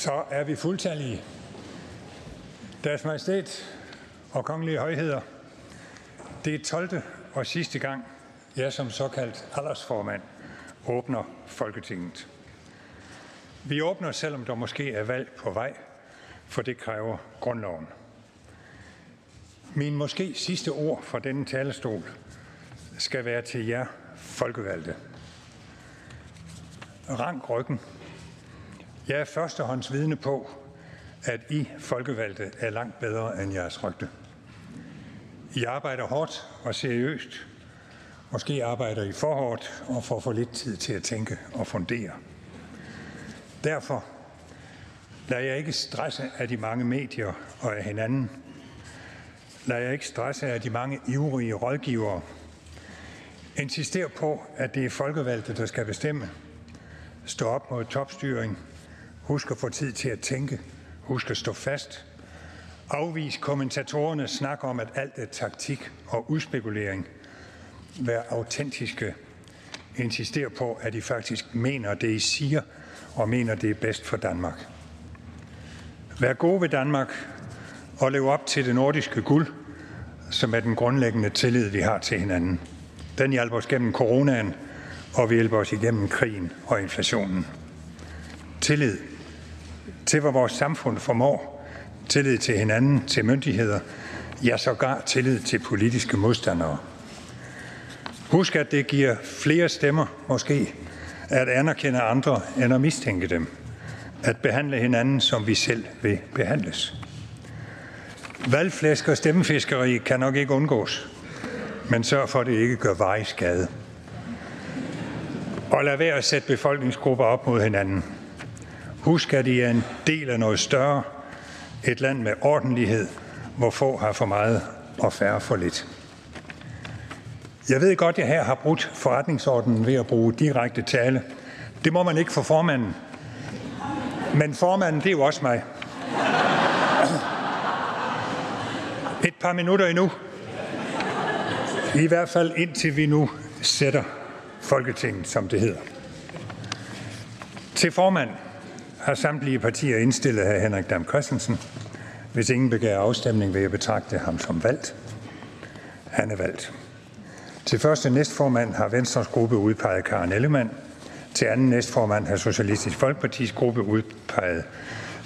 Så er vi fuldtallige. Deres Majestæt og kongelige højheder, det er 12. og sidste gang, jeg som såkaldt aldersformand åbner Folketinget. Vi åbner, selvom der måske er valg på vej, for det kræver grundloven. Min måske sidste ord fra denne talerstol skal være til jer folkevalgte. Rank ryggen. Jeg er førstehånds vidne på, at I folkevalgte er langt bedre end jeres rygte. I arbejder hårdt og seriøst. Måske arbejder I for hårdt og får for lidt tid til at tænke og fundere. Derfor lader jeg ikke stresse af de mange medier og af hinanden. Lader jeg ikke stresse af de mange ivrige rådgivere. Insister på, at det er folkevalgte, der skal bestemme. Stå op mod topstyring. Husk at få tid til at tænke. Husk at stå fast. Afvis kommentatorernes snak om, at alt er taktik og udspekulering. Vær autentiske. Insister på, at I faktisk mener det, I siger, og mener, det er bedst for Danmark. Vær gode ved Danmark og lev op til det nordiske guld, som er den grundlæggende tillid, vi har til hinanden. Den hjælper os gennem coronaen, og vi hjælper os igennem krigen og inflationen. Tillid til, hvad vores samfund formår. Tillid til hinanden, til myndigheder. Ja, sågar tillid til politiske modstandere. Husk, at det giver flere stemmer, måske, at anerkende andre end at mistænke dem. At behandle hinanden, som vi selv vil behandles. Valgflæsk og stemmefiskeri kan nok ikke undgås, men sørg for, at det ikke gør vej skade. Og lad være at sætte befolkningsgrupper op mod hinanden. Husk, at I er en del af noget større. Et land med ordentlighed, hvor få har for meget og færre for lidt. Jeg ved godt, at jeg her har brudt forretningsordenen ved at bruge direkte tale. Det må man ikke for formanden. Men formanden, det er jo også mig. Et par minutter endnu. I hvert fald indtil vi nu sætter Folketinget, som det hedder. Til formanden har samtlige partier indstillet hr. Henrik Dam Christensen. Hvis ingen begærer afstemning, vil jeg betragte ham som valgt. Han er valgt. Til første næstformand har Venstres gruppe udpeget Karen Ellemann. Til anden næstformand har Socialistisk Folkepartis gruppe udpeget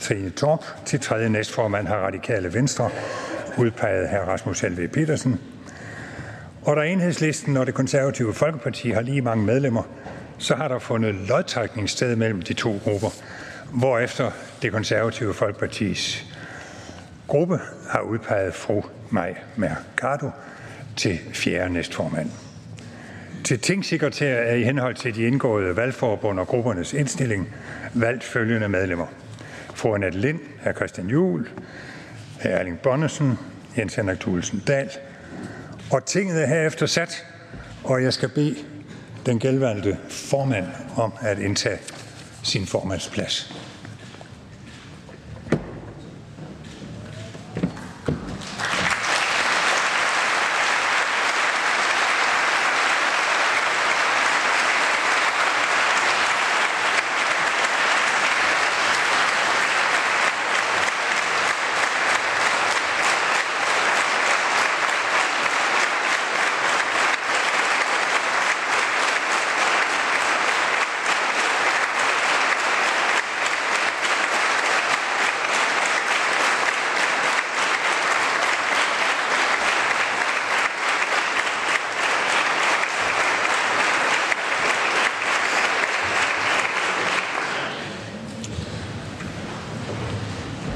Trine Torp. Til tredje næstformand har Radikale Venstre udpeget hr. Rasmus Helve Petersen. Og da enhedslisten og det konservative Folkeparti har lige mange medlemmer, så har der fundet lodtrækning sted mellem de to grupper, hvorefter det konservative Folkepartis gruppe har udpeget fru Maj Mercado til fjerde næstformand. Til tingsekretær er i henhold til de indgåede valgforbund og gruppernes indstilling valgt følgende medlemmer. Fru Annette Lind, hr. Christian Juhl, hr. Erling Bonnesen, Jens Henrik Thulesen Dahl. Og tinget er herefter sat, og jeg skal bede den gældvalgte formand om at indtage sin formandsplads.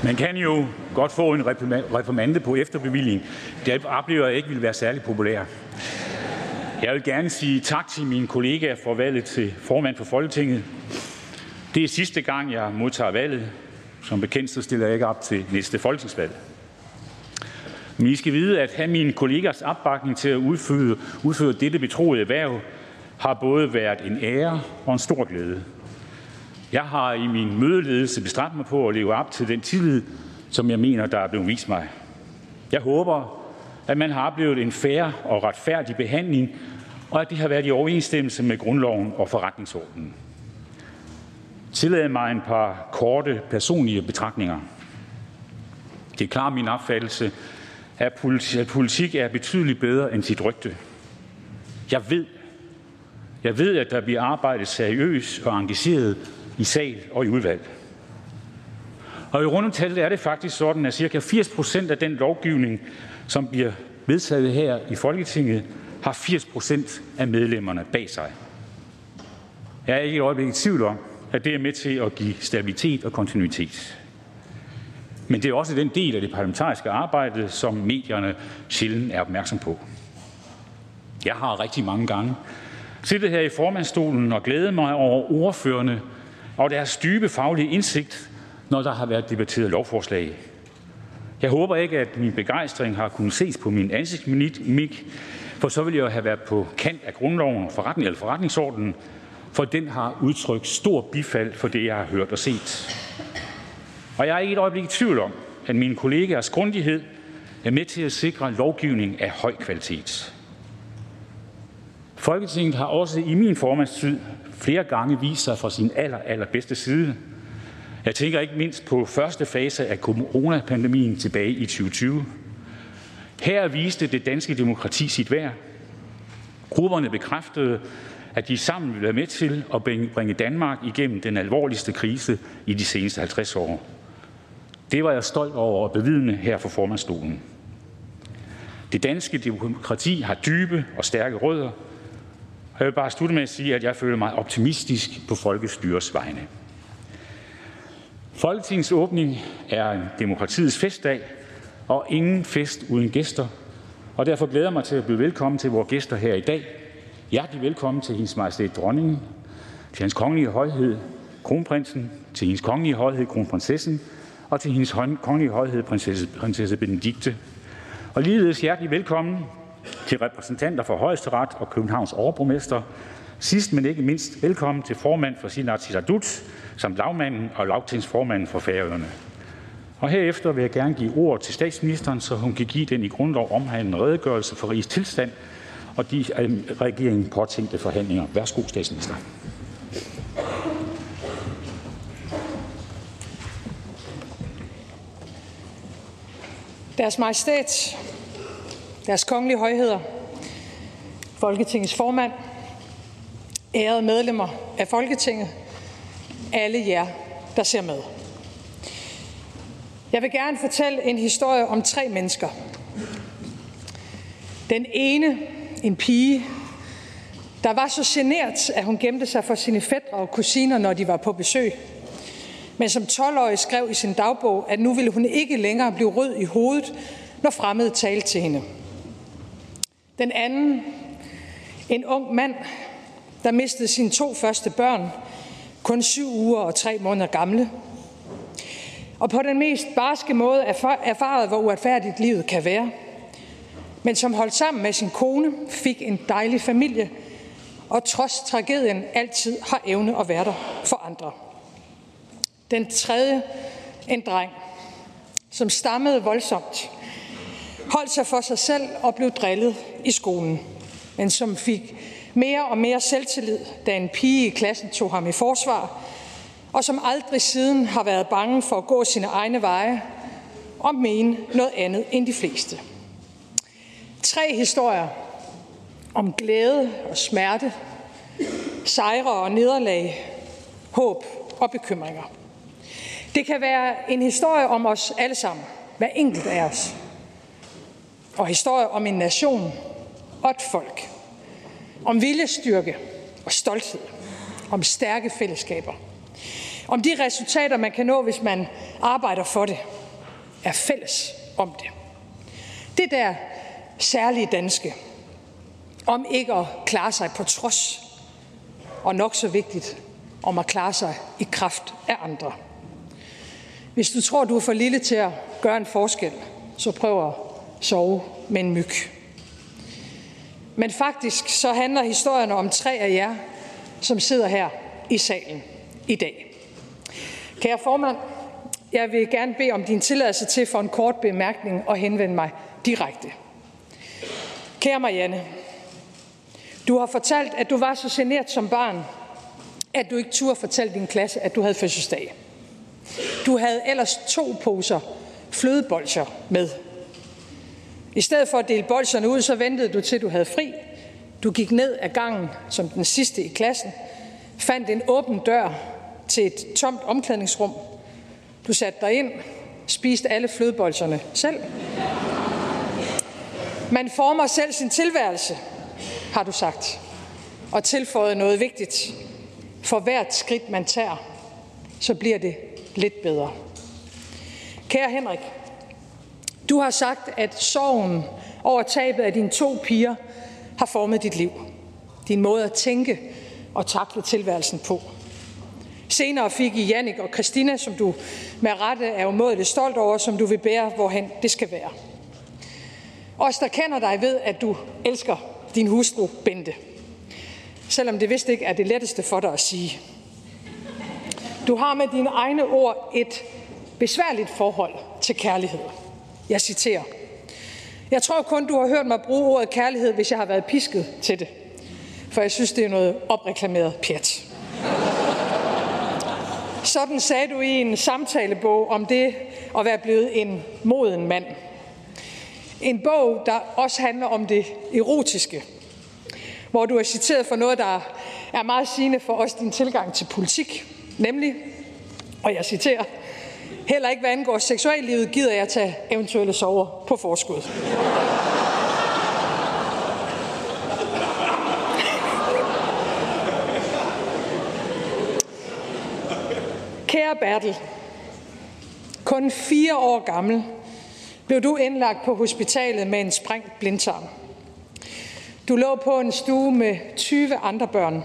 Man kan jo godt få en reprimande på efterbevilling. Det oplever jeg ikke vil være særlig populær. Jeg vil gerne sige tak til mine kollegaer for valget til formand for Folketinget. Det er sidste gang, jeg modtager valget. Som bekendt så stiller jeg ikke op til næste folketingsvalg. Men I skal vide, at have mine kollegers opbakning til at udføre, udføre dette betroede erhverv har både været en ære og en stor glæde. Jeg har i min mødeledelse bestræbt mig på at leve op til den tillid, som jeg mener, der er blevet vist mig. Jeg håber, at man har oplevet en fair og retfærdig behandling, og at det har været i overensstemmelse med grundloven og forretningsordenen. Tillad mig en par korte personlige betragtninger. Det er klart min opfattelse, at politik er betydeligt bedre end sit rygte. Jeg ved, jeg ved, at der bliver arbejdet seriøst og engageret i sal og i udvalg. Og i rundetallet er det faktisk sådan, at ca. 80 procent af den lovgivning, som bliver vedtaget her i Folketinget, har 80 procent af medlemmerne bag sig. Jeg er ikke et øjeblik i tvivl om, at det er med til at give stabilitet og kontinuitet. Men det er også den del af det parlamentariske arbejde, som medierne sjældent er opmærksom på. Jeg har rigtig mange gange siddet her i formandstolen og glædet mig over ordførende og deres dybe faglige indsigt, når der har været debatteret lovforslag. Jeg håber ikke, at min begejstring har kunnet ses på min ansigtsmimik, for så ville jeg have været på kant af grundloven og forretning, eller forretningsordenen, for den har udtrykt stor bifald for det, jeg har hørt og set. Og jeg er ikke et øjeblik i tvivl om, at mine kollegaers grundighed er med til at sikre lovgivning af høj kvalitet. Folketinget har også i min formandstid flere gange vist sig fra sin aller, allerbedste side. Jeg tænker ikke mindst på første fase af coronapandemien tilbage i 2020. Her viste det danske demokrati sit værd. Grupperne bekræftede, at de sammen ville være med til at bringe Danmark igennem den alvorligste krise i de seneste 50 år. Det var jeg stolt over at bevidne her for formandstolen. Det danske demokrati har dybe og stærke rødder, og jeg vil bare slutte med at sige, at jeg føler mig optimistisk på folkestyres vegne. Folketingets åbning er en demokratiets festdag, og ingen fest uden gæster. Og derfor glæder jeg mig til at byde velkommen til vores gæster her i dag. Hjertelig velkommen til hendes majestæt dronningen, til hans kongelige højhed, kronprinsen, til hendes kongelige højhed, kronprinsessen, og til hendes kongelige højhed, prinsesse, prinsesse Benedikte. Og ligeledes hjertelig velkommen til repræsentanter for Højesteret og Københavns overborgmester. Sidst men ikke mindst velkommen til formand for sin Atitadut, samt lagmanden og lagtingsformanden for Færøerne. Og herefter vil jeg gerne give ord til statsministeren, så hun kan give den i grundlov omhandlende redegørelse for rigets tilstand og de af regeringen påtænkte forhandlinger. Værsgo, statsminister. Deres Majestæt, deres Kongelige Højheder, Folketingets formand, ærede medlemmer af Folketinget, alle jer, der ser med. Jeg vil gerne fortælle en historie om tre mennesker. Den ene, en pige, der var så genert, at hun gemte sig for sine fædre og kusiner, når de var på besøg. Men som 12-årig skrev i sin dagbog, at nu ville hun ikke længere blive rød i hovedet, når fremmede talte til hende. Den anden, en ung mand, der mistede sine to første børn, kun syv uger og tre måneder gamle. Og på den mest barske måde erfaret, hvor uretfærdigt livet kan være. Men som holdt sammen med sin kone, fik en dejlig familie, og trods tragedien altid har evne at være der for andre. Den tredje, en dreng, som stammede voldsomt, holdt sig for sig selv og blev drillet i skolen, men som fik mere og mere selvtillid, da en pige i klassen tog ham i forsvar, og som aldrig siden har været bange for at gå sine egne veje og mene noget andet end de fleste. Tre historier om glæde og smerte, sejre og nederlag, håb og bekymringer. Det kan være en historie om os alle sammen, hver enkelt af os. Og historie om en nation og et folk. Om viljestyrke og stolthed. Om stærke fællesskaber. Om de resultater, man kan nå, hvis man arbejder for det. Er fælles om det. Det der særlige danske. Om ikke at klare sig på trods. Og nok så vigtigt, om at klare sig i kraft af andre. Hvis du tror, du er for lille til at gøre en forskel, så prøv at sove med en myg. Men faktisk så handler historien om tre af jer, som sidder her i salen i dag. Kære formand, jeg vil gerne bede om din tilladelse til for en kort bemærkning og henvende mig direkte. Kære Marianne, du har fortalt, at du var så generet som barn, at du ikke turde fortælle din klasse, at du havde fødselsdag. Du havde ellers to poser flødebolcher med. I stedet for at dele bolcherne ud, så ventede du til du havde fri. Du gik ned ad gangen som den sidste i klassen, fandt en åben dør til et tomt omklædningsrum. Du satte dig ind, spiste alle flødebolcherne selv. Man former selv sin tilværelse, har du sagt, og tilføjet noget vigtigt. For hvert skridt, man tager, så bliver det lidt bedre. Kære Henrik, du har sagt, at sorgen over tabet af dine to piger har formet dit liv. Din måde at tænke og takle tilværelsen på. Senere fik I Jannik og Christina, som du med rette er umådeligt stolt over, som du vil bære, hvorhen det skal være. Os, der kender dig, ved, at du elsker din hustru, Bente. Selvom det vist ikke er det letteste for dig at sige. Du har med dine egne ord et besværligt forhold til kærlighed. Jeg citerer. Jeg tror kun, du har hørt mig bruge ordet kærlighed, hvis jeg har været pisket til det. For jeg synes, det er noget opreklameret pjat. Sådan sagde du i en samtalebog om det at være blevet en moden mand. En bog, der også handler om det erotiske, hvor du er citeret for noget, der er meget sigende for os din tilgang til politik, nemlig, og jeg citerer, heller ikke hvad angår seksuallivet, gider jeg tage eventuelle sover på forskud. Kære Bertel, kun fire år gammel blev du indlagt på hospitalet med en sprængt blindtarm. Du lå på en stue med 20 andre børn.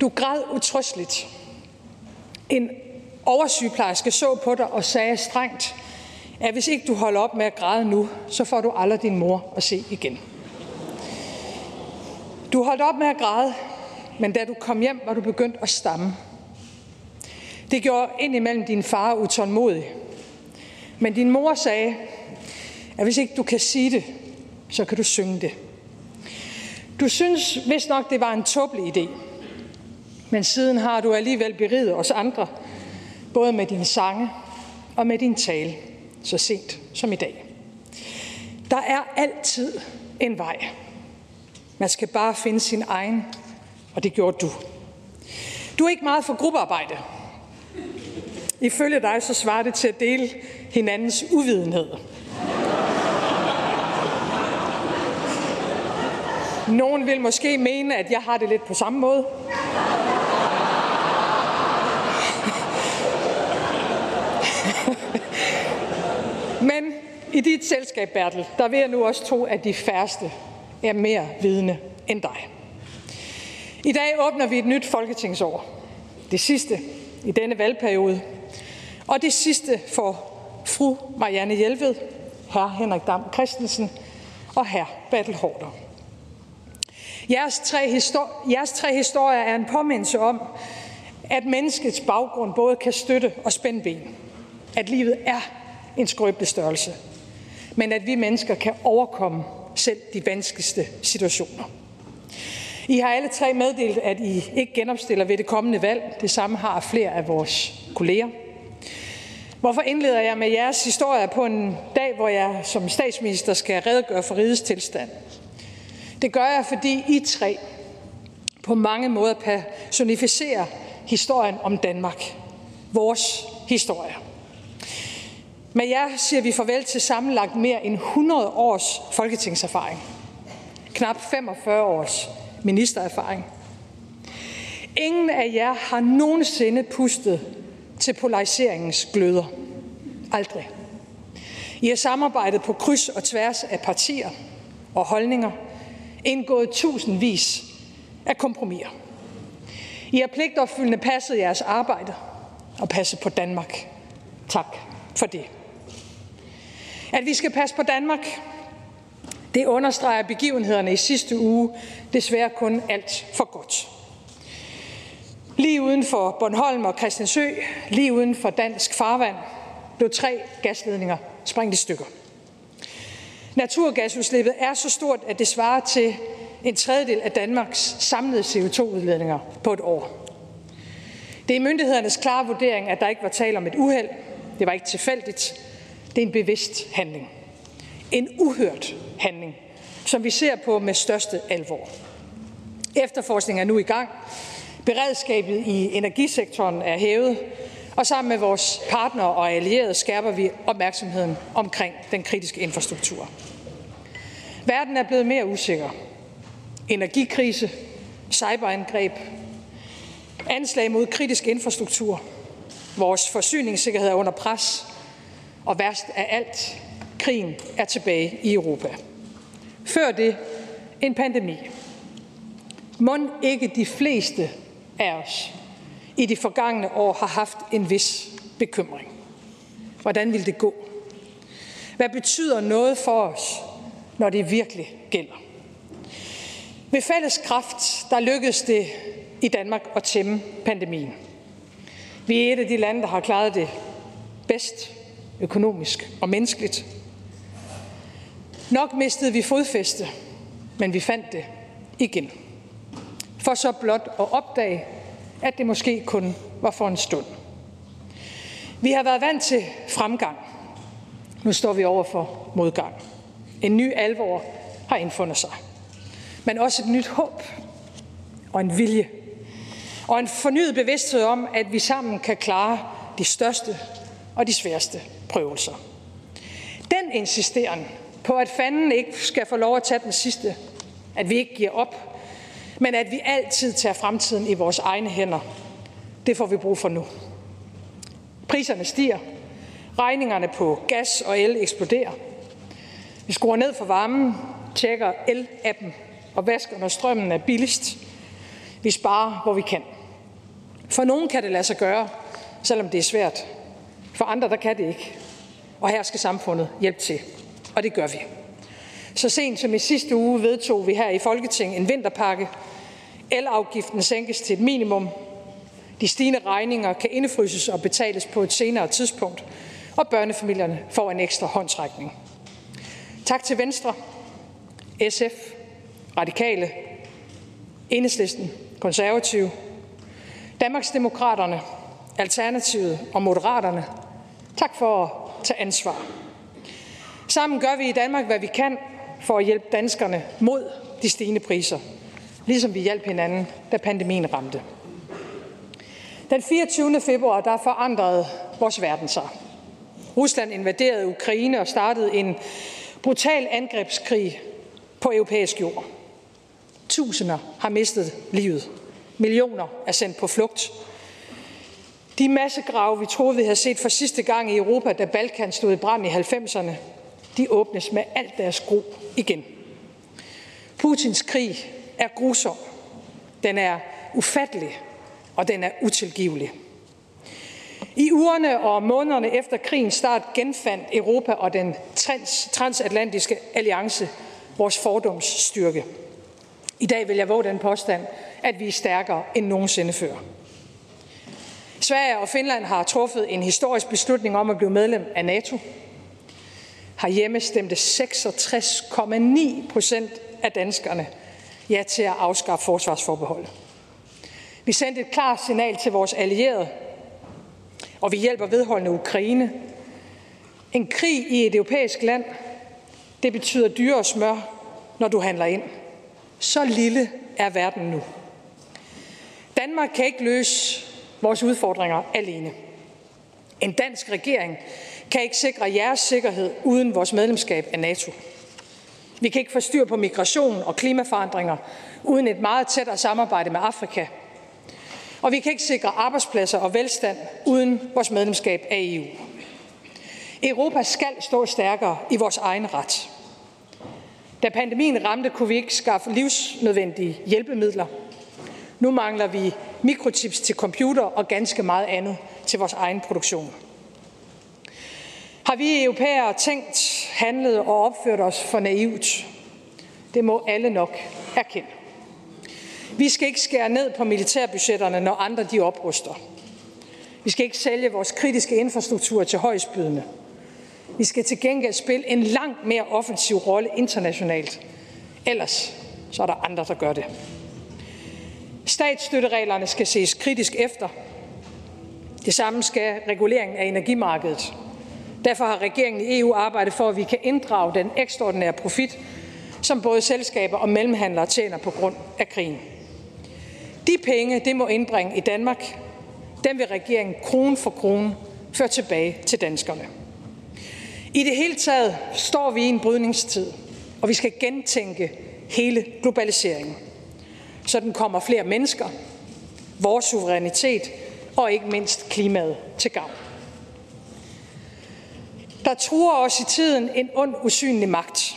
Du græd utrøsteligt. En oversygeplejerske så på dig og sagde strengt, at hvis ikke du holder op med at græde nu, så får du aldrig din mor at se igen. Du holdt op med at græde, men da du kom hjem, var du begyndt at stamme. Det gjorde indimellem din far utålmodig. Men din mor sagde, at hvis ikke du kan sige det, så kan du synge det. Du synes vist nok, det var en tåbelig idé. Men siden har du alligevel beriget os andre, både med din sange og med din tale, så sent som i dag. Der er altid en vej. Man skal bare finde sin egen, og det gjorde du. Du er ikke meget for gruppearbejde. Ifølge dig så svarer det til at dele hinandens uvidenhed. Nogen vil måske mene, at jeg har det lidt på samme måde. Men i dit selskab, Bertel, der vil jeg nu også tro, at de færreste er mere vidne end dig. I dag åbner vi et nyt folketingsår. Det sidste i denne valgperiode. Og det sidste for fru Marianne Hjelved, hr. Henrik Dam Christensen og hr. Bertel Hårder. Jeres tre, histor- jeres tre historier er en påmindelse om, at menneskets baggrund både kan støtte og spænde ben. At livet er en skrøbelig størrelse. Men at vi mennesker kan overkomme selv de vanskeligste situationer. I har alle tre meddelt, at I ikke genopstiller ved det kommende valg. Det samme har flere af vores kolleger. Hvorfor indleder jeg med jeres historie på en dag, hvor jeg som statsminister skal redegøre for rigets tilstand? Det gør jeg, fordi I tre på mange måder personificerer historien om Danmark. Vores historie. Med jer siger vi farvel til sammenlagt mere end 100 års folketingserfaring. Knap 45 års ministererfaring. Ingen af jer har nogensinde pustet til polariseringens gløder. Aldrig. I har samarbejdet på kryds og tværs af partier og holdninger, indgået tusindvis af kompromiser. I har pligtopfyldende passet jeres arbejde og passet på Danmark. Tak for det. At vi skal passe på Danmark, det understreger begivenhederne i sidste uge desværre kun alt for godt. Lige uden for Bornholm og Christiansø, lige uden for dansk farvand, blev tre gasledninger sprængt i stykker. Naturgasudslippet er så stort, at det svarer til en tredjedel af Danmarks samlede CO2-udledninger på et år. Det er myndighedernes klare vurdering, at der ikke var tale om et uheld. Det var ikke tilfældigt. Det er en bevidst handling. En uhørt handling, som vi ser på med største alvor. Efterforskningen er nu i gang. Beredskabet i energisektoren er hævet, og sammen med vores partnere og allierede skærper vi opmærksomheden omkring den kritiske infrastruktur. Verden er blevet mere usikker. Energikrise, cyberangreb, anslag mod kritisk infrastruktur, vores forsyningssikkerhed er under pres, og værst af alt, krigen er tilbage i Europa. Før det en pandemi. Må ikke de fleste af os i de forgangne år har haft en vis bekymring. Hvordan vil det gå? Hvad betyder noget for os, når det virkelig gælder? Ved fælles kraft, der lykkedes det i Danmark at tæmme pandemien. Vi er et af de lande, der har klaret det bedst økonomisk og menneskeligt. Nok mistede vi fodfæste, men vi fandt det igen. For så blot at opdage, at det måske kun var for en stund. Vi har været vant til fremgang. Nu står vi over for modgang. En ny alvor har indfundet sig. Men også et nyt håb og en vilje. Og en fornyet bevidsthed om, at vi sammen kan klare de største og de sværeste prøvelser. Den insisteren på, at fanden ikke skal få lov at tage den sidste, at vi ikke giver op, men at vi altid tager fremtiden i vores egne hænder, det får vi brug for nu. Priserne stiger, regningerne på gas og el eksploderer. Vi skruer ned for varmen, tjekker el-appen og vasker, når strømmen er billigst. Vi sparer, hvor vi kan. For nogen kan det lade sig gøre, selvom det er svært. For andre, der kan det ikke. Og her skal samfundet hjælpe til. Og det gør vi. Så sent som i sidste uge vedtog vi her i Folketinget en vinterpakke. Elafgiften sænkes til et minimum. De stigende regninger kan indefryses og betales på et senere tidspunkt. Og børnefamilierne får en ekstra håndtrækning. Tak til Venstre, SF, Radikale, Enhedslisten, Konservative, Danmarksdemokraterne, Alternativet og Moderaterne. Tak for at tage ansvar. Sammen gør vi i Danmark, hvad vi kan for at hjælpe danskerne mod de stigende priser, ligesom vi hjalp hinanden, da pandemien ramte. Den 24. februar der forandrede vores verden sig. Rusland invaderede Ukraine og startede en brutal angrebskrig på europæisk jord. Tusinder har mistet livet. Millioner er sendt på flugt. De massegrave, vi troede, vi havde set for sidste gang i Europa, da Balkan stod i brand i 90'erne, de åbnes med alt deres gro igen. Putins krig er grusom. Den er ufattelig, og den er utilgivelig. I ugerne og månederne efter krigens start genfandt Europa og den trans- transatlantiske alliance vores fordoms styrke. I dag vil jeg våge den påstand, at vi er stærkere end nogensinde før. Sverige og Finland har truffet en historisk beslutning om at blive medlem af NATO. Herhjemme stemte 66,9 procent af danskerne ja til at afskaffe forsvarsforbeholdet. Vi sendte et klart signal til vores allierede, og vi hjælper vedholdende Ukraine. En krig i et europæisk land, det betyder dyre smør, når du handler ind. Så lille er verden nu. Danmark kan ikke løse vores udfordringer alene. En dansk regering kan ikke sikre jeres sikkerhed uden vores medlemskab af NATO. Vi kan ikke få styr på migration og klimaforandringer uden et meget tættere samarbejde med Afrika. Og vi kan ikke sikre arbejdspladser og velstand uden vores medlemskab af EU. Europa skal stå stærkere i vores egen ret. Da pandemien ramte, kunne vi ikke skaffe livsnødvendige hjælpemidler. Nu mangler vi mikrochips til computer og ganske meget andet til vores egen produktion. Har vi europæere tænkt, handlet og opført os for naivt? Det må alle nok erkende. Vi skal ikke skære ned på militærbudgetterne, når andre de opruster. Vi skal ikke sælge vores kritiske infrastruktur til højstbydende. Vi skal til gengæld spille en langt mere offensiv rolle internationalt. Ellers så er der andre, der gør det. Statsstøttereglerne skal ses kritisk efter. Det samme skal reguleringen af energimarkedet. Derfor har regeringen i EU arbejdet for, at vi kan inddrage den ekstraordinære profit, som både selskaber og mellemhandlere tjener på grund af krigen. De penge, det må indbringe i Danmark, dem vil regeringen krone for krone føre tilbage til danskerne. I det hele taget står vi i en brydningstid, og vi skal gentænke hele globaliseringen, så den kommer flere mennesker, vores suverænitet og ikke mindst klimaet til gavn. Der truer os i tiden en ond, usynlig magt.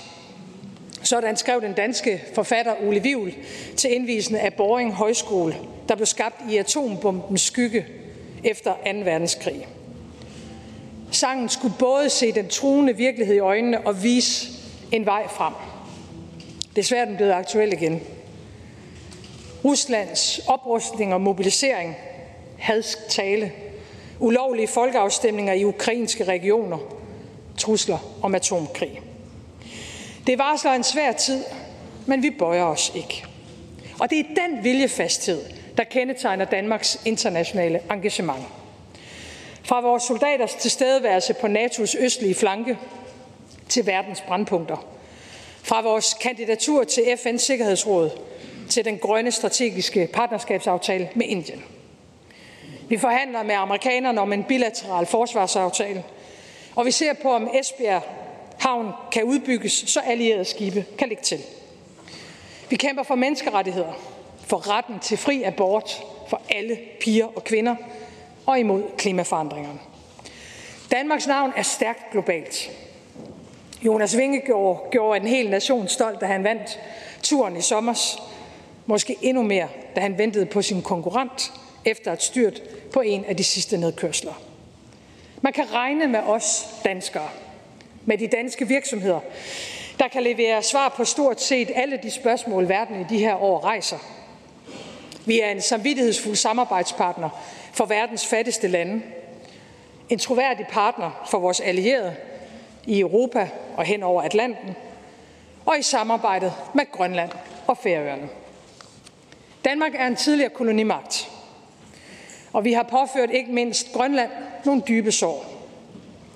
Sådan skrev den danske forfatter Ole Vivl til indvisende af Boring Højskole, der blev skabt i atombombens skygge efter 2. verdenskrig. Sangen skulle både se den truende virkelighed i øjnene og vise en vej frem. Desværre er den blevet aktuel igen. Ruslands oprustning og mobilisering, hadsk tale, ulovlige folkeafstemninger i ukrainske regioner, trusler om atomkrig. Det varsler en svær tid, men vi bøjer os ikke. Og det er den viljefasthed, der kendetegner Danmarks internationale engagement. Fra vores soldaters tilstedeværelse på NATO's østlige flanke til verdens brandpunkter. Fra vores kandidatur til FN's Sikkerhedsråd til den grønne strategiske partnerskabsaftale med Indien. Vi forhandler med amerikanerne om en bilateral forsvarsaftale, og vi ser på, om Esbjerg havn kan udbygges, så allierede skibe kan ligge til. Vi kæmper for menneskerettigheder, for retten til fri abort for alle piger og kvinder og imod klimaforandringerne. Danmarks navn er stærkt globalt. Jonas Vingegaard gjorde en hel nation stolt, da han vandt turen i sommers. Måske endnu mere, da han ventede på sin konkurrent efter et styrt på en af de sidste nedkørsler. Man kan regne med os danskere, med de danske virksomheder, der kan levere svar på stort set alle de spørgsmål, verden i de her år rejser. Vi er en samvittighedsfuld samarbejdspartner for verdens fattigste lande. En troværdig partner for vores allierede i Europa og hen over Atlanten. Og i samarbejdet med Grønland og Færøerne. Danmark er en tidligere kolonimagt. Og vi har påført ikke mindst Grønland nogle dybe sår.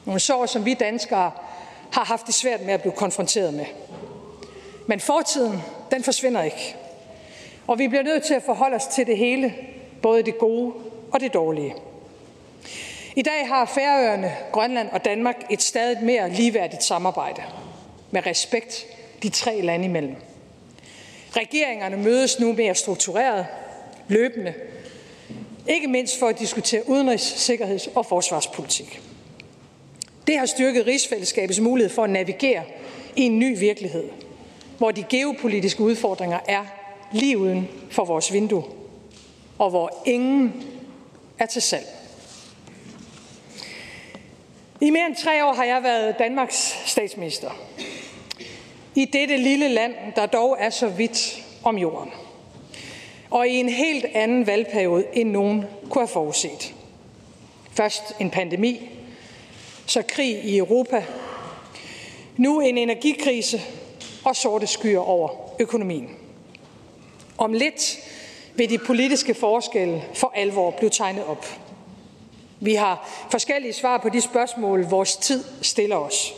Nogle sår, som vi danskere har haft det svært med at blive konfronteret med. Men fortiden, den forsvinder ikke. Og vi bliver nødt til at forholde os til det hele, både det gode og det dårlige. I dag har Færøerne, Grønland og Danmark et stadig mere ligeværdigt samarbejde med respekt de tre lande imellem. Regeringerne mødes nu mere struktureret, løbende, ikke mindst for at diskutere udenrigs-, sikkerheds- og forsvarspolitik. Det har styrket rigsfællesskabets mulighed for at navigere i en ny virkelighed, hvor de geopolitiske udfordringer er lige uden for vores vindue, og hvor ingen er til salg. I mere end tre år har jeg været Danmarks statsminister. I dette lille land, der dog er så vidt om jorden. Og i en helt anden valgperiode, end nogen kunne have forudset. Først en pandemi, så krig i Europa, nu en energikrise og sorte skyer over økonomien. Om lidt vil de politiske forskelle for alvor blive tegnet op. Vi har forskellige svar på de spørgsmål, vores tid stiller os.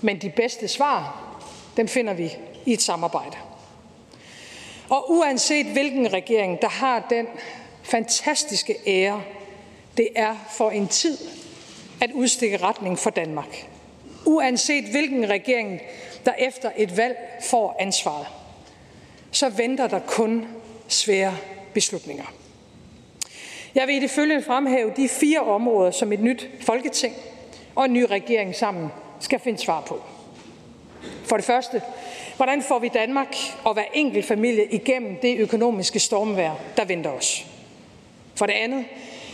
Men de bedste svar, den finder vi i et samarbejde. Og uanset hvilken regering, der har den fantastiske ære, det er for en tid at udstikke retning for Danmark. Uanset hvilken regering, der efter et valg får ansvaret, så venter der kun svære beslutninger. Jeg vil i det følgende fremhæve de fire områder, som et nyt folketing og en ny regering sammen skal finde svar på. For det første, hvordan får vi Danmark og hver enkelt familie igennem det økonomiske stormvær, der venter os? For det andet,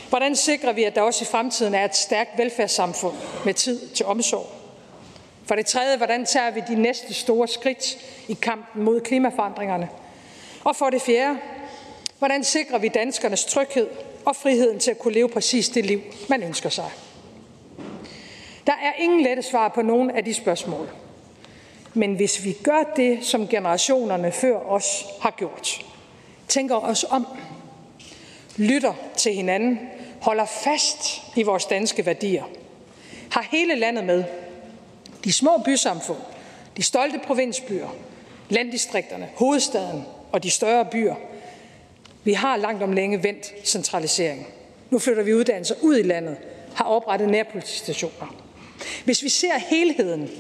Hvordan sikrer vi, at der også i fremtiden er et stærkt velfærdssamfund med tid til omsorg? For det tredje, hvordan tager vi de næste store skridt i kampen mod klimaforandringerne? Og for det fjerde, hvordan sikrer vi danskernes tryghed og friheden til at kunne leve præcis det liv, man ønsker sig? Der er ingen lette svar på nogen af de spørgsmål. Men hvis vi gør det, som generationerne før os har gjort, tænker os om, lytter til hinanden, holder fast i vores danske værdier, har hele landet med, de små bysamfund, de stolte provinsbyer, landdistrikterne, hovedstaden og de større byer. Vi har langt om længe vendt centralisering. Nu flytter vi uddannelser ud i landet, har oprettet nærpolitistationer. Hvis vi ser helheden,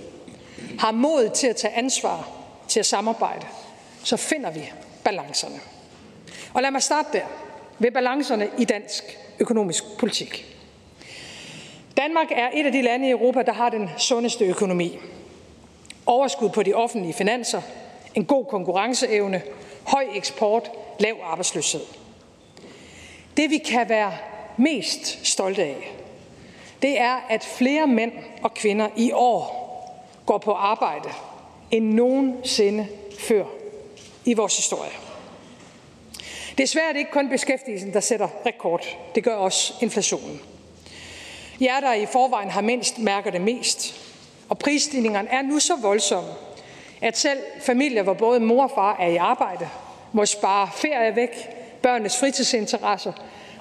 har mod til at tage ansvar, til at samarbejde, så finder vi balancerne. Og lad mig starte der, ved balancerne i dansk økonomisk politik. Danmark er et af de lande i Europa, der har den sundeste økonomi. Overskud på de offentlige finanser, en god konkurrenceevne, høj eksport, lav arbejdsløshed. Det vi kan være mest stolte af, det er, at flere mænd og kvinder i år går på arbejde end nogensinde før i vores historie. Det er svært ikke kun beskæftigelsen, der sætter rekord. Det gør også inflationen. Jer, der i forvejen har mindst, mærker det mest. Og prisstigningerne er nu så voldsomme, at selv familier, hvor både mor og far er i arbejde, må spare ferie væk, børnenes fritidsinteresser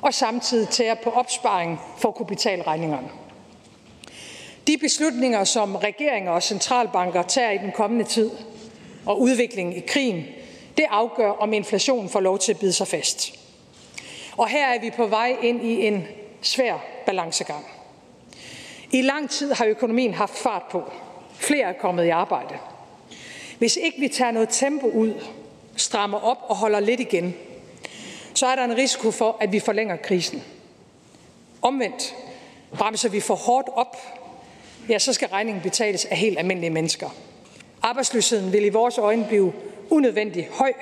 og samtidig tære på opsparing for at kunne betale regningerne. De beslutninger, som regeringer og centralbanker tager i den kommende tid, og udviklingen i krigen, det afgør, om inflationen får lov til at bide sig fast. Og her er vi på vej ind i en svær balancegang. I lang tid har økonomien haft fart på. Flere er kommet i arbejde. Hvis ikke vi tager noget tempo ud, strammer op og holder lidt igen, så er der en risiko for, at vi forlænger krisen. Omvendt bremser vi for hårdt op, ja, så skal regningen betales af helt almindelige mennesker. Arbejdsløsheden vil i vores øjne blive unødvendigt høj,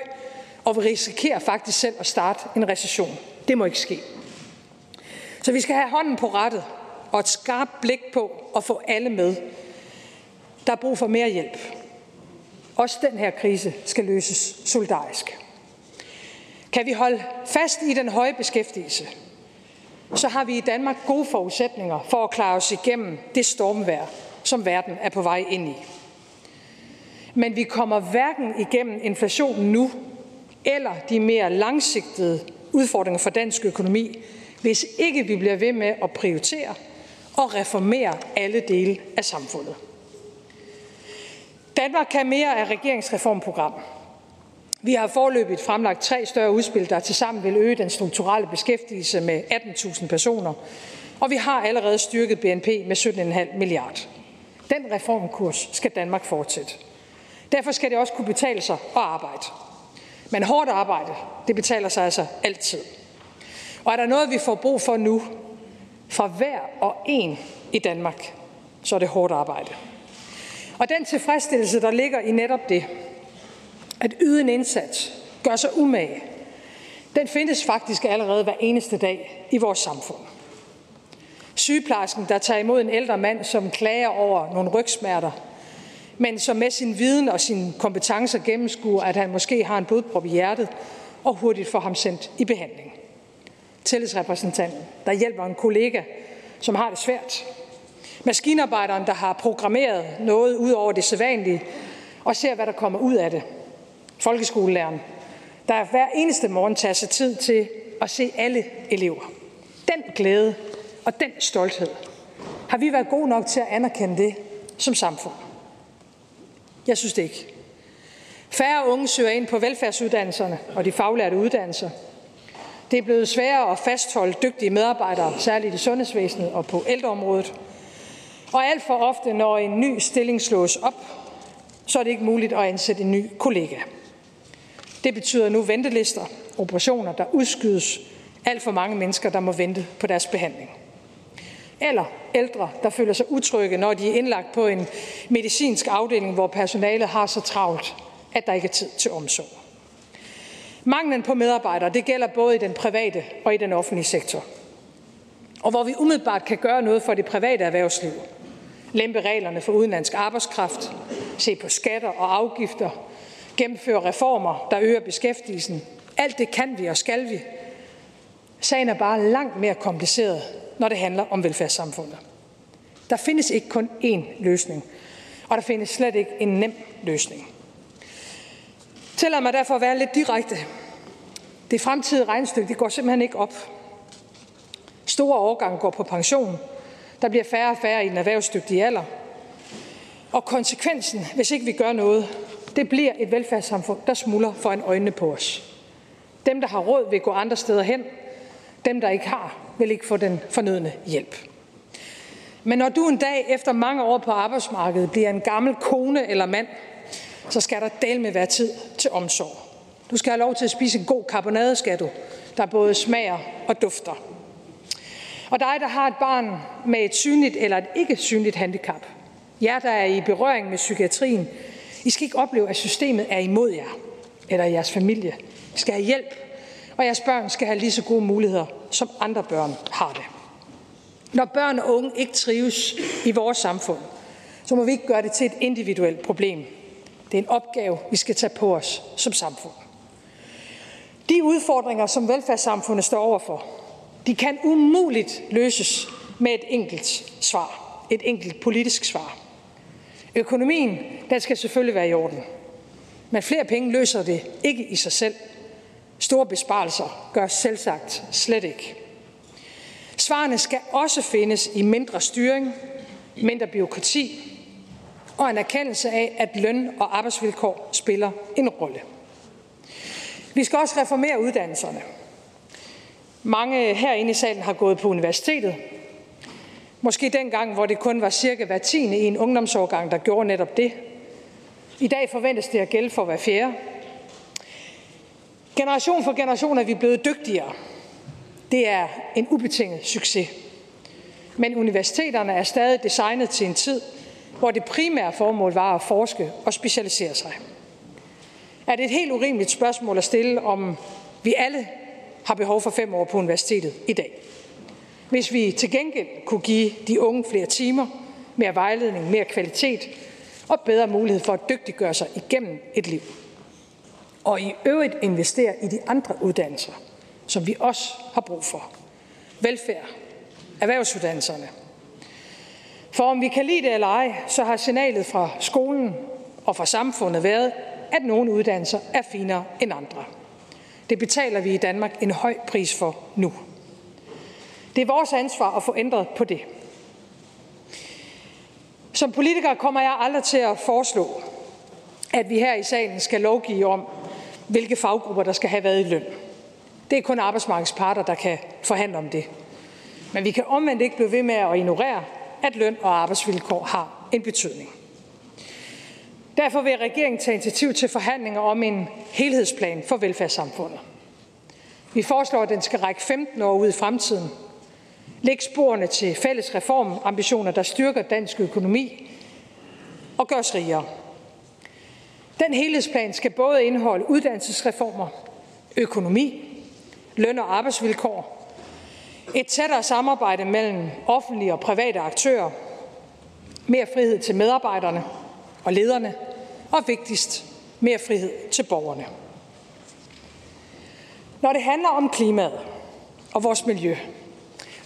og vi risikerer faktisk selv at starte en recession. Det må ikke ske. Så vi skal have hånden på rettet og et skarpt blik på at få alle med. Der er brug for mere hjælp. Også den her krise skal løses solidarisk. Kan vi holde fast i den høje beskæftigelse, så har vi i Danmark gode forudsætninger for at klare os igennem det stormvær, som verden er på vej ind i. Men vi kommer hverken igennem inflationen nu, eller de mere langsigtede udfordringer for dansk økonomi, hvis ikke vi bliver ved med at prioritere og reformere alle dele af samfundet. Danmark kan mere af regeringsreformprogram. Vi har forløbigt fremlagt tre større udspil, der tilsammen vil øge den strukturelle beskæftigelse med 18.000 personer, og vi har allerede styrket BNP med 17,5 milliard. Den reformkurs skal Danmark fortsætte. Derfor skal det også kunne betale sig at arbejde. Men hårdt arbejde, det betaler sig altså altid. Og er der noget, vi får brug for nu, fra hver og en i Danmark, så er det hårdt arbejde. Og den tilfredsstillelse, der ligger i netop det, at yde en indsats, gør sig umage, den findes faktisk allerede hver eneste dag i vores samfund. Sygeplejersken, der tager imod en ældre mand, som klager over nogle rygsmerter, men som med sin viden og sine kompetencer gennemskuer, at han måske har en blodprop i hjertet, og hurtigt får ham sendt i behandling. Tillidsrepræsentanten, der hjælper en kollega, som har det svært. Maskinarbejderen, der har programmeret noget ud over det sædvanlige, og ser, hvad der kommer ud af det. Folkeskolelæreren, der hver eneste morgen tager sig tid til at se alle elever. Den glæde og den stolthed har vi været gode nok til at anerkende det som samfund. Jeg synes det ikke. Færre unge søger ind på velfærdsuddannelserne og de faglærte uddannelser. Det er blevet sværere at fastholde dygtige medarbejdere, særligt i sundhedsvæsenet og på ældreområdet. Og alt for ofte, når en ny stilling slås op, så er det ikke muligt at ansætte en ny kollega. Det betyder nu ventelister, operationer, der udskydes, alt for mange mennesker, der må vente på deres behandling. Eller ældre, der føler sig utrygge, når de er indlagt på en medicinsk afdeling, hvor personalet har så travlt, at der ikke er tid til omsorg. Manglen på medarbejdere, det gælder både i den private og i den offentlige sektor. Og hvor vi umiddelbart kan gøre noget for det private erhvervsliv, lempe reglerne for udenlandsk arbejdskraft, se på skatter og afgifter, gennemføre reformer, der øger beskæftigelsen. Alt det kan vi og skal vi. Sagen er bare langt mere kompliceret, når det handler om velfærdssamfundet. Der findes ikke kun én løsning, og der findes slet ikke en nem løsning. Tillad mig derfor at være lidt direkte. Det fremtidige regnstykke det går simpelthen ikke op. Store overgange går på pension. Der bliver færre og færre i den erhvervsdygtige alder. Og konsekvensen, hvis ikke vi gør noget, det bliver et velfærdssamfund, der smuldrer foran øjnene på os. Dem, der har råd, vil gå andre steder hen. Dem, der ikke har, vil ikke få den fornødne hjælp. Men når du en dag efter mange år på arbejdsmarkedet bliver en gammel kone eller mand, så skal der del med være tid til omsorg. Du skal have lov til at spise en god karbonade, skal du, der både smager og dufter. Og dig, der har et barn med et synligt eller et ikke synligt handicap, jer, der er i berøring med psykiatrien, i skal ikke opleve, at systemet er imod jer eller jeres familie. I skal have hjælp, og jeres børn skal have lige så gode muligheder, som andre børn har det. Når børn og unge ikke trives i vores samfund, så må vi ikke gøre det til et individuelt problem. Det er en opgave, vi skal tage på os som samfund. De udfordringer, som velfærdssamfundet står overfor, de kan umuligt løses med et enkelt svar, et enkelt politisk svar. Økonomien, den skal selvfølgelig være i orden. Men flere penge løser det ikke i sig selv. Store besparelser gør selvsagt slet ikke. Svarene skal også findes i mindre styring, mindre byråkrati og en erkendelse af, at løn og arbejdsvilkår spiller en rolle. Vi skal også reformere uddannelserne. Mange herinde i salen har gået på universitetet. Måske dengang, hvor det kun var cirka hver tiende i en ungdomsårgang, der gjorde netop det. I dag forventes det at gælde for hver fjerde. Generation for generation er vi blevet dygtigere. Det er en ubetinget succes. Men universiteterne er stadig designet til en tid, hvor det primære formål var at forske og specialisere sig. Er det et helt urimeligt spørgsmål at stille, om vi alle har behov for fem år på universitetet i dag? Hvis vi til gengæld kunne give de unge flere timer, mere vejledning, mere kvalitet og bedre mulighed for at dygtiggøre sig igennem et liv. Og i øvrigt investere i de andre uddannelser, som vi også har brug for. Velfærd, erhvervsuddannelserne. For om vi kan lide det eller ej, så har signalet fra skolen og fra samfundet været, at nogle uddannelser er finere end andre. Det betaler vi i Danmark en høj pris for nu. Det er vores ansvar at få ændret på det. Som politiker kommer jeg aldrig til at foreslå, at vi her i salen skal lovgive om, hvilke faggrupper der skal have været i løn. Det er kun arbejdsmarkedets parter, der kan forhandle om det. Men vi kan omvendt ikke blive ved med at ignorere, at løn og arbejdsvilkår har en betydning. Derfor vil regeringen tage initiativ til forhandlinger om en helhedsplan for velfærdssamfundet. Vi foreslår, at den skal række 15 år ud i fremtiden. Læg sporene til fælles reformambitioner, der styrker dansk økonomi og gør os rigere. Den helhedsplan skal både indeholde uddannelsesreformer, økonomi, løn og arbejdsvilkår, et tættere samarbejde mellem offentlige og private aktører, mere frihed til medarbejderne og lederne, og vigtigst, mere frihed til borgerne. Når det handler om klimaet og vores miljø,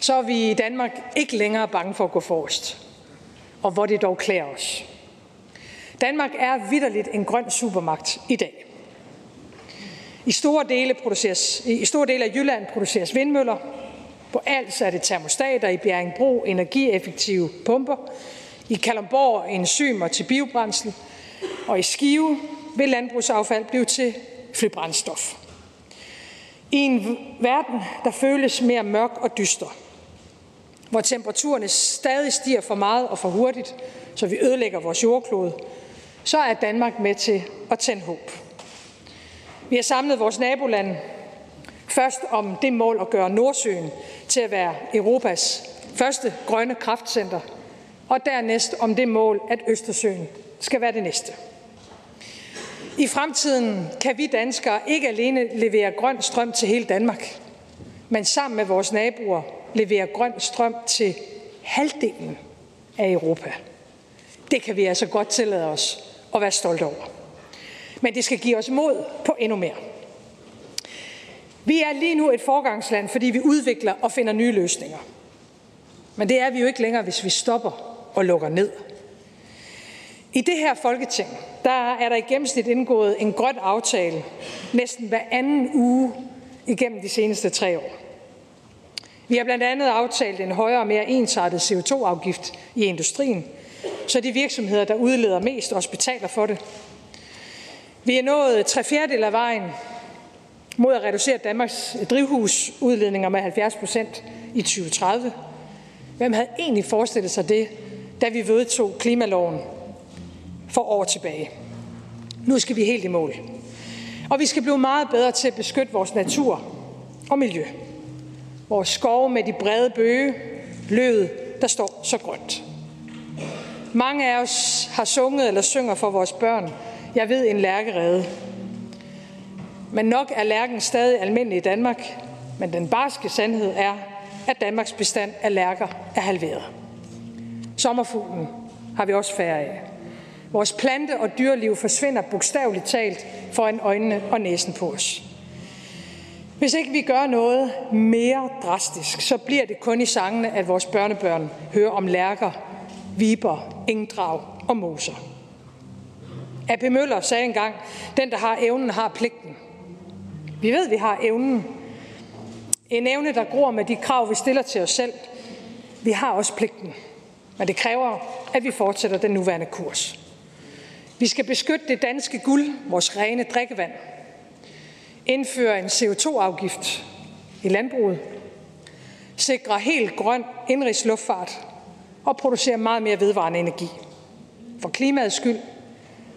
så er vi i Danmark ikke længere bange for at gå forrest. Og hvor det dog klæder os. Danmark er vidderligt en grøn supermagt i dag. I store dele, produceres, I store dele af Jylland produceres vindmøller. På Als er det termostater, i Bjerringbro energieffektive pumper. I Kalundborg enzymer til biobrændsel. Og i Skive vil landbrugsaffald blive til flybrændstof. I en verden, der føles mere mørk og dyster, hvor temperaturerne stadig stiger for meget og for hurtigt, så vi ødelægger vores jordklode, så er Danmark med til at tænde håb. Vi har samlet vores nabolande først om det mål at gøre Nordsøen til at være Europas første grønne kraftcenter, og dernæst om det mål, at Østersøen skal være det næste. I fremtiden kan vi danskere ikke alene levere grøn strøm til hele Danmark, men sammen med vores naboer levere grøn strøm til halvdelen af Europa. Det kan vi altså godt tillade os at være stolte over. Men det skal give os mod på endnu mere. Vi er lige nu et forgangsland, fordi vi udvikler og finder nye løsninger. Men det er vi jo ikke længere, hvis vi stopper og lukker ned. I det her folketing, der er der i gennemsnit indgået en grøn aftale næsten hver anden uge igennem de seneste tre år. Vi har blandt andet aftalt en højere og mere ensartet CO2-afgift i industrien, så de virksomheder, der udleder mest, også betaler for det. Vi er nået tre fjerdedel af vejen mod at reducere Danmarks drivhusudledninger med 70 procent i 2030. Hvem havde egentlig forestillet sig det, da vi vedtog klimaloven for år tilbage? Nu skal vi helt i mål. Og vi skal blive meget bedre til at beskytte vores natur og miljø. Vores skove med de brede bøge, løvet, der står så grønt. Mange af os har sunget eller synger for vores børn. Jeg ved en lærkerede. Men nok er lærken stadig almindelig i Danmark, men den barske sandhed er, at Danmarks bestand af lærker er halveret. Sommerfuglen har vi også færre af. Vores plante- og dyreliv forsvinder bogstaveligt talt foran øjnene og næsen på os. Hvis ikke vi gør noget mere drastisk, så bliver det kun i sangene, at vores børnebørn hører om lærker, viber, engdrag og moser. A.P. Møller sagde engang, den der har evnen har pligten. Vi ved, vi har evnen. En evne, der gror med de krav, vi stiller til os selv. Vi har også pligten. Men det kræver, at vi fortsætter den nuværende kurs. Vi skal beskytte det danske guld, vores rene drikkevand. Indføre en CO2-afgift i landbruget. Sikre helt grøn indrigsluftfart og producere meget mere vedvarende energi. For klimaets skyld,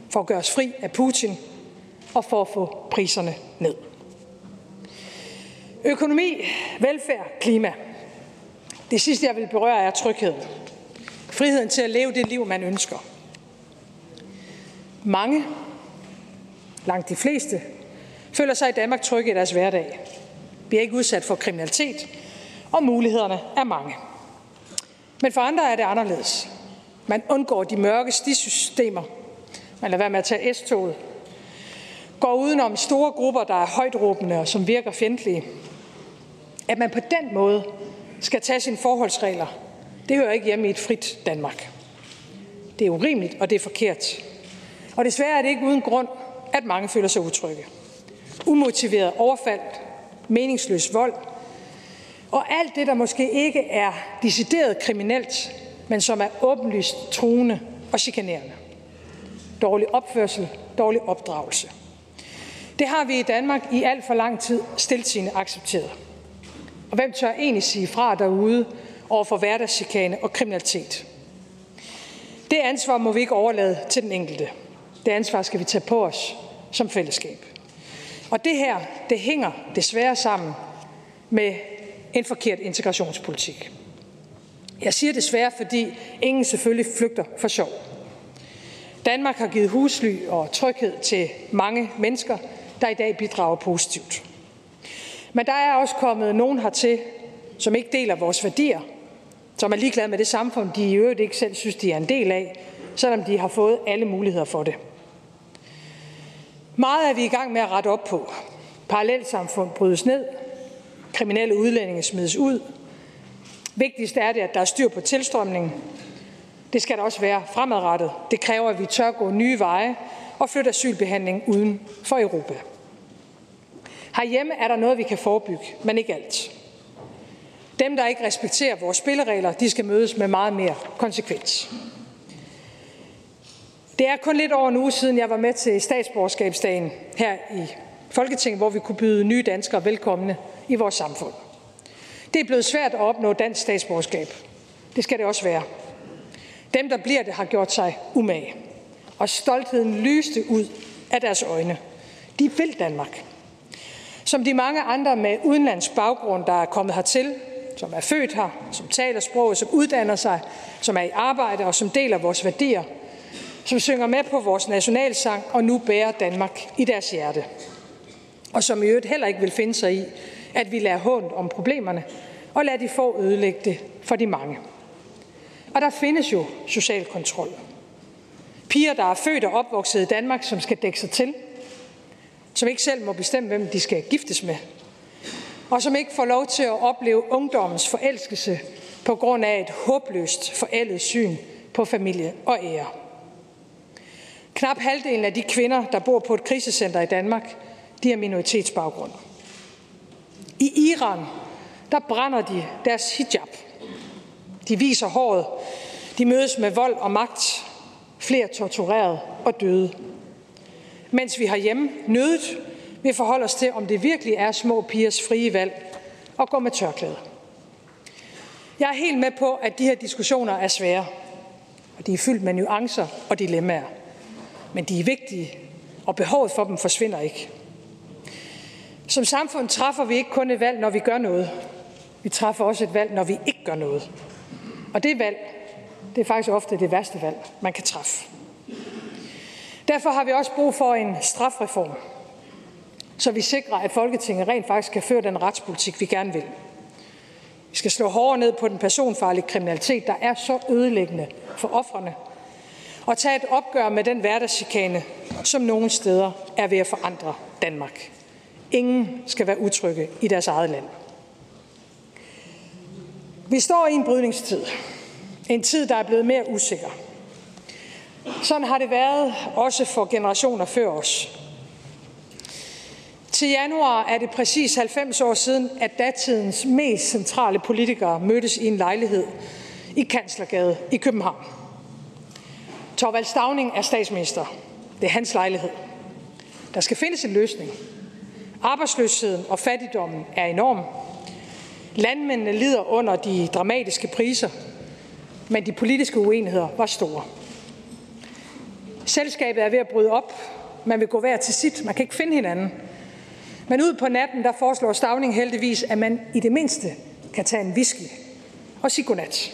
for at gøre os fri af Putin og for at få priserne ned. Økonomi, velfærd, klima. Det sidste, jeg vil berøre, er tryghed. Friheden til at leve det liv, man ønsker. Mange, langt de fleste, føler sig i Danmark trygge i deres hverdag. bliver ikke udsat for kriminalitet, og mulighederne er mange. Men for andre er det anderledes. Man undgår de mørke stisystemer. Man lader være med at tage S-toget. Går udenom store grupper, der er højtråbende og som virker fjendtlige. At man på den måde skal tage sine forholdsregler, det hører ikke hjemme i et frit Danmark. Det er urimeligt, og det er forkert. Og desværre er det ikke uden grund, at mange føler sig utrygge. Umotiveret overfald, meningsløs vold, og alt det, der måske ikke er decideret kriminelt, men som er åbenlyst truende og chikanerende. Dårlig opførsel, dårlig opdragelse. Det har vi i Danmark i alt for lang tid stiltigende accepteret. Og hvem tør egentlig sige fra derude over for hverdagschikane og kriminalitet? Det ansvar må vi ikke overlade til den enkelte. Det ansvar skal vi tage på os som fællesskab. Og det her, det hænger desværre sammen med en forkert integrationspolitik. Jeg siger desværre, fordi ingen selvfølgelig flygter for sjov. Danmark har givet husly og tryghed til mange mennesker, der i dag bidrager positivt. Men der er også kommet nogen hertil, som ikke deler vores værdier, som er ligeglade med det samfund, de i øvrigt ikke selv synes, de er en del af, selvom de har fået alle muligheder for det. Meget er vi i gang med at rette op på. Parallelsamfund brydes ned, kriminelle udlændinge smides ud. Vigtigst er det, at der er styr på tilstrømningen. Det skal der også være fremadrettet. Det kræver, at vi tør gå nye veje og flytte asylbehandling uden for Europa. Herhjemme er der noget, vi kan forebygge, men ikke alt. Dem, der ikke respekterer vores spilleregler, de skal mødes med meget mere konsekvens. Det er kun lidt over en uge siden, jeg var med til statsborgerskabsdagen her i Folketinget, hvor vi kunne byde nye danskere velkomne i vores samfund. Det er blevet svært at opnå dansk statsborgerskab. Det skal det også være. Dem, der bliver det, har gjort sig umage. Og stoltheden lyste ud af deres øjne. De vil Danmark. Som de mange andre med udenlandsk baggrund, der er kommet hertil, som er født her, som taler sproget, som uddanner sig, som er i arbejde og som deler vores værdier, som synger med på vores nationalsang og nu bærer Danmark i deres hjerte. Og som i øvrigt heller ikke vil finde sig i, at vi lader hånd om problemerne og lader de få ødelægge det for de mange. Og der findes jo social kontrol. Piger, der er født og opvokset i Danmark, som skal dække sig til, som ikke selv må bestemme, hvem de skal giftes med, og som ikke får lov til at opleve ungdommens forelskelse på grund af et håbløst forældet syn på familie og ære. Knap halvdelen af de kvinder, der bor på et krisecenter i Danmark, de har minoritetsbaggrund. I Iran, der brænder de deres hijab. De viser håret. De mødes med vold og magt. Flere tortureret og døde. Mens vi herhjemme nødet vil forholde os til, om det virkelig er små pigers frie valg at gå med tørklæde. Jeg er helt med på, at de her diskussioner er svære, og de er fyldt med nuancer og dilemmaer. Men de er vigtige, og behovet for dem forsvinder ikke. Som samfund træffer vi ikke kun et valg, når vi gør noget. Vi træffer også et valg, når vi ikke gør noget. Og det valg, det er faktisk ofte det værste valg, man kan træffe. Derfor har vi også brug for en strafreform, så vi sikrer, at Folketinget rent faktisk kan føre den retspolitik, vi gerne vil. Vi skal slå hårdere ned på den personfarlige kriminalitet, der er så ødelæggende for offrene, og tage et opgør med den hverdagschikane, som nogle steder er ved at forandre Danmark. Ingen skal være utrygge i deres eget land. Vi står i en brydningstid. En tid, der er blevet mere usikker. Sådan har det været også for generationer før os. Til januar er det præcis 90 år siden, at datidens mest centrale politikere mødtes i en lejlighed i Kanslergade i København. Torvald Stavning er statsminister. Det er hans lejlighed. Der skal findes en løsning. Arbejdsløsheden og fattigdommen er enorm. Landmændene lider under de dramatiske priser, men de politiske uenigheder var store. Selskabet er ved at bryde op. Man vil gå hver til sit. Man kan ikke finde hinanden. Men ud på natten, der foreslår Stavning heldigvis, at man i det mindste kan tage en whisky og sige godnat.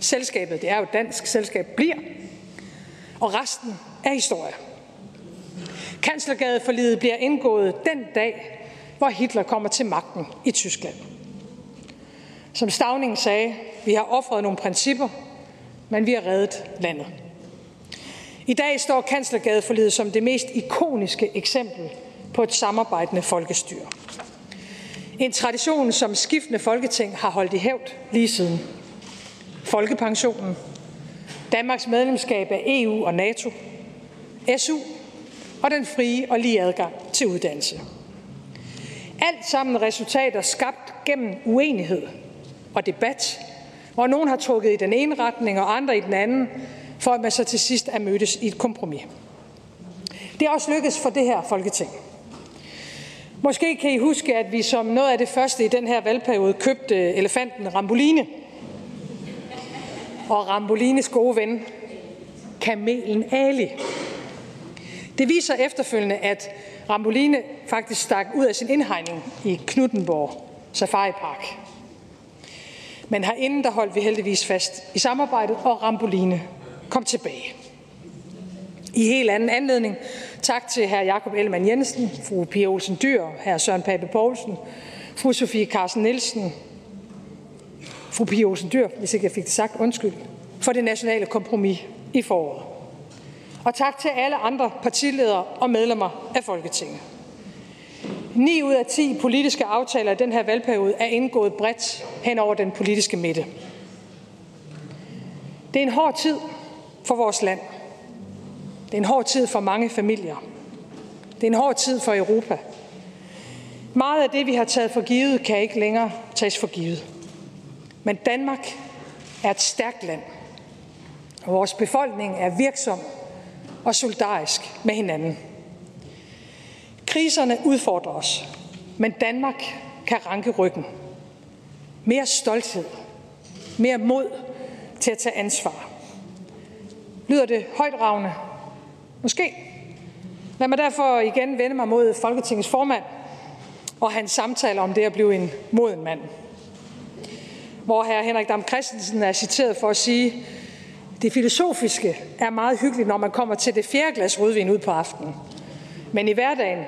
Selskabet, det er jo et dansk selskab, bliver. Og resten er historie. Kanslergadeforlidet bliver indgået den dag, hvor Hitler kommer til magten i Tyskland. Som Stavning sagde, vi har offret nogle principper, men vi har reddet landet. I dag står Kanslergadeforlidet som det mest ikoniske eksempel på et samarbejdende folkestyre. En tradition, som skiftende folketing har holdt i hævd lige siden. Folkepensionen, Danmarks medlemskab af EU og NATO, SU og den frie og lige adgang til uddannelse. Alt sammen resultater skabt gennem uenighed og debat, hvor nogen har trukket i den ene retning og andre i den anden, for at man så til sidst er mødtes i et kompromis. Det er også lykkedes for det her Folketing. Måske kan I huske, at vi som noget af det første i den her valgperiode købte elefanten Ramboline. Og Rambolines gode ven, kamelen Ali. Det viser efterfølgende, at Ramboline faktisk stak ud af sin indhegning i Knuttenborg Safari Park. Men herinde der holdt vi heldigvis fast i samarbejdet, og Ramboline kom tilbage. I helt anden anledning tak til hr. Jakob Ellemann Jensen, fru Pia Olsen Dyr, hr. Søren Pape Poulsen, fru Sofie Carsten Nielsen, fru Pia Olsen Dyr, hvis ikke jeg fik det sagt, undskyld, for det nationale kompromis i foråret. Og tak til alle andre partiledere og medlemmer af Folketinget. 9 ud af 10 politiske aftaler i den her valgperiode er indgået bredt hen over den politiske midte. Det er en hård tid for vores land. Det er en hård tid for mange familier. Det er en hård tid for Europa. Meget af det, vi har taget for givet, kan ikke længere tages for givet. Men Danmark er et stærkt land, og vores befolkning er virksom og solidarisk med hinanden. Kriserne udfordrer os, men Danmark kan ranke ryggen. Mere stolthed, mere mod til at tage ansvar. Lyder det højdragende? Måske. Lad mig derfor igen vende mig mod Folketingets formand og hans samtale om det at blive en moden mand. Hvor hr. Henrik Dam Christensen er citeret for at sige, det filosofiske er meget hyggeligt, når man kommer til det fjerde glas rødvin ud på aftenen. Men i hverdagen,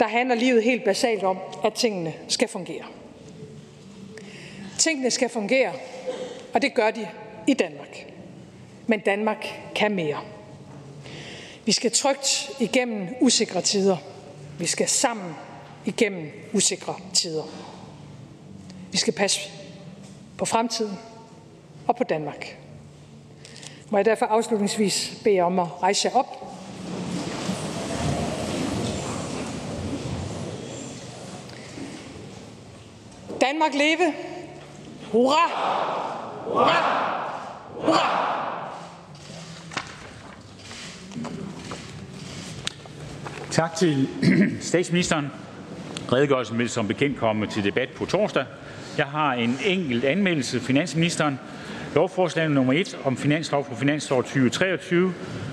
der handler livet helt basalt om, at tingene skal fungere. Tingene skal fungere, og det gør de i Danmark. Men Danmark kan mere. Vi skal trygt igennem usikre tider. Vi skal sammen igennem usikre tider. Vi skal passe på fremtiden og på Danmark. Må jeg derfor afslutningsvis bede jer om at rejse jer op. Danmark leve! Hurra! Hurra! Hurra! Tak til statsministeren. Redegørelsen vil som bekendt komme til debat på torsdag. Jeg har en enkelt anmeldelse. Finansministeren. Lovforslag nummer 1 om finanslov for finansår 2023.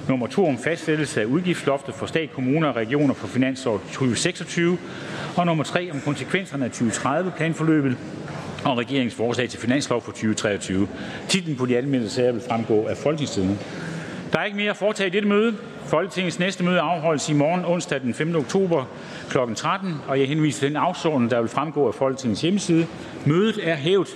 Nummer 2 om fastsættelse af udgiftsloftet for stat, kommuner og regioner for finansår 2026. Og nummer 3 om konsekvenserne af 2030-planforløbet og regeringens forslag til finanslov for 2023. Titlen på de anmeldte sager vil fremgå af Folketingstidende. Der er ikke mere at foretage i dette møde. Folketingets næste møde afholdes i morgen, onsdag den 5. oktober kl. 13. Og jeg henviser til den afsorden, der vil fremgå af Folketingets hjemmeside. Mødet er hævet.